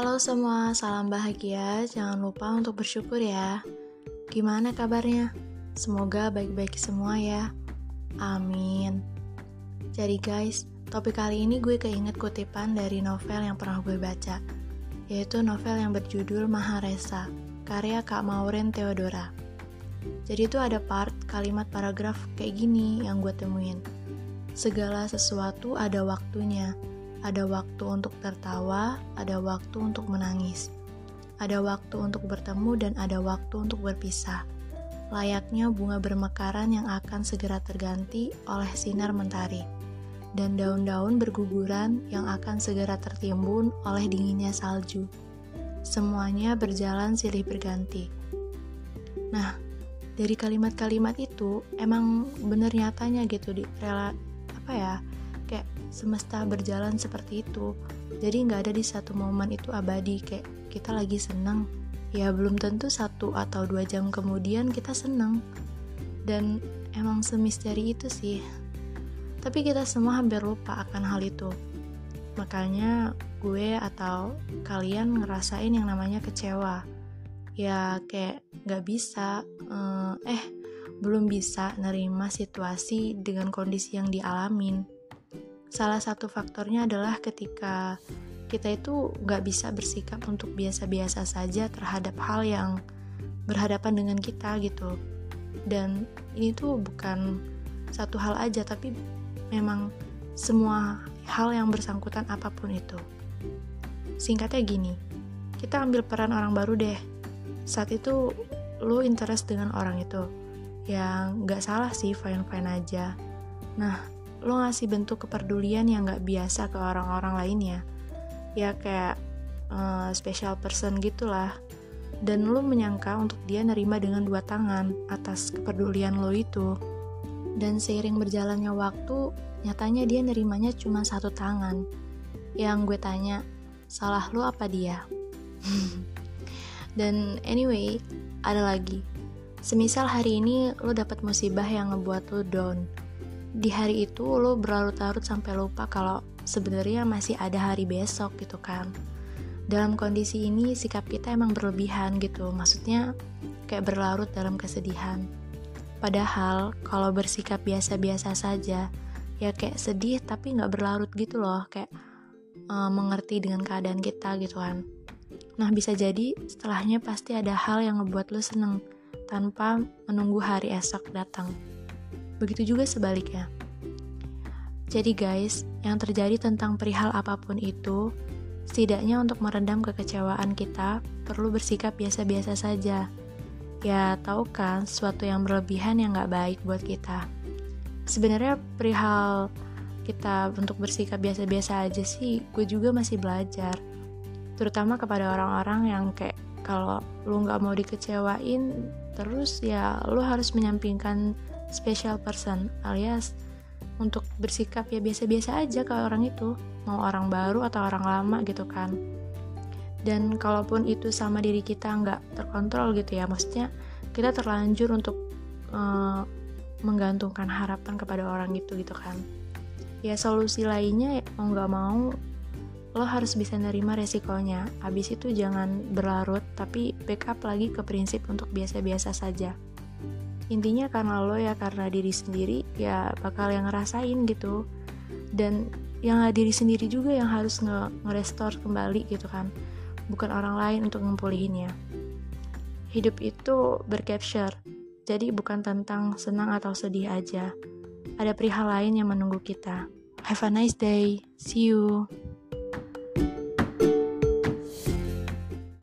Halo semua, salam bahagia. Jangan lupa untuk bersyukur ya. Gimana kabarnya? Semoga baik-baik semua ya. Amin. Jadi guys, topik kali ini gue keinget kutipan dari novel yang pernah gue baca, yaitu novel yang berjudul Maharesa, karya Kak Maureen Theodora. Jadi itu ada part kalimat paragraf kayak gini yang gue temuin. Segala sesuatu ada waktunya, ada waktu untuk tertawa, ada waktu untuk menangis. Ada waktu untuk bertemu dan ada waktu untuk berpisah. Layaknya bunga bermekaran yang akan segera terganti oleh sinar mentari. Dan daun-daun berguguran yang akan segera tertimbun oleh dinginnya salju. Semuanya berjalan silih berganti. Nah, dari kalimat-kalimat itu emang bener nyatanya gitu di rela apa ya kayak semesta berjalan seperti itu. Jadi nggak ada di satu momen itu abadi kayak kita lagi seneng ya belum tentu satu atau dua jam kemudian kita seneng dan emang semisteri itu sih. Tapi kita semua hampir lupa akan hal itu. Makanya gue atau kalian ngerasain yang namanya kecewa. Ya kayak nggak bisa eh belum bisa nerima situasi dengan kondisi yang dialamin Salah satu faktornya adalah ketika kita itu nggak bisa bersikap untuk biasa-biasa saja terhadap hal yang berhadapan dengan kita gitu. Dan ini tuh bukan satu hal aja, tapi memang semua hal yang bersangkutan apa pun itu. Singkatnya gini, kita ambil peran orang baru deh. Saat itu lo interest dengan orang itu, yang nggak salah sih fine-fine aja. Nah, lo ngasih bentuk kepedulian yang gak biasa ke orang-orang lainnya. Ya kayak uh, special person gitulah. Dan lo menyangka untuk dia nerima dengan dua tangan atas kepedulian lo itu. Dan seiring berjalannya waktu nyatanya dia nerimanya cuma satu tangan. Yang gue tanya salah lo apa dia? Dan anyway ada lagi. Semisal hari ini lo dapat musibah yang ngebuat lo down di hari itu lo berlarut-larut sampai lupa kalau sebenarnya masih ada hari besok gitu kan. Dalam kondisi ini sikap kita emang berlebihan gitu maksudnya kayak berlarut dalam kesedihan. Padahal kalau bersikap biasa-biasa saja ya kayak sedih tapi nggak berlarut gitu loh kayak uh, mengerti dengan keadaan kita gitu kan. Nah bisa jadi setelahnya pasti ada hal yang ngebuat lo seneng tanpa menunggu hari esok datang begitu juga sebaliknya. Jadi guys, yang terjadi tentang perihal apa pun itu, setidaknya untuk meredam kekecewaan kita, perlu bersikap biasa-biasa saja. Ya, tahu kan, sesuatu yang berlebihan yang gak baik buat kita. Sebenarnya perihal kita untuk bersikap biasa-biasa aja sih, gue juga masih belajar. Terutama kepada orang-orang yang kayak kalau lu gak mau dikecewain, terus ya lu harus menyampingkan special person alias untuk bersikap ya biasa-biasa aja ke orang itu. Mau orang baru atau orang lama gitu kan. Dan kalaupun itu sama diri kita nggak terkontrol gitu ya maksudnya kita terlanjur untuk uh, menggantungkan harapan kepada orang itu gitu kan. Ya solusi lainnya mau nggak mau lo harus bisa nerima resikonya. Habis itu jangan berlarut tapi backup lagi ke prinsip untuk biasa-biasa saja intinya karena lo ya karena diri sendiri ya bakal yang ngerasain gitu. Dan yang diri sendiri juga yang harus nge ngerestore kembali gitu kan. Bukan orang lain untuk mempulihinnya hidup itu bercapture. Jadi bukan tentang senang atau sedih aja. Ada perihal lain yang menunggu kita. Have a nice day. See you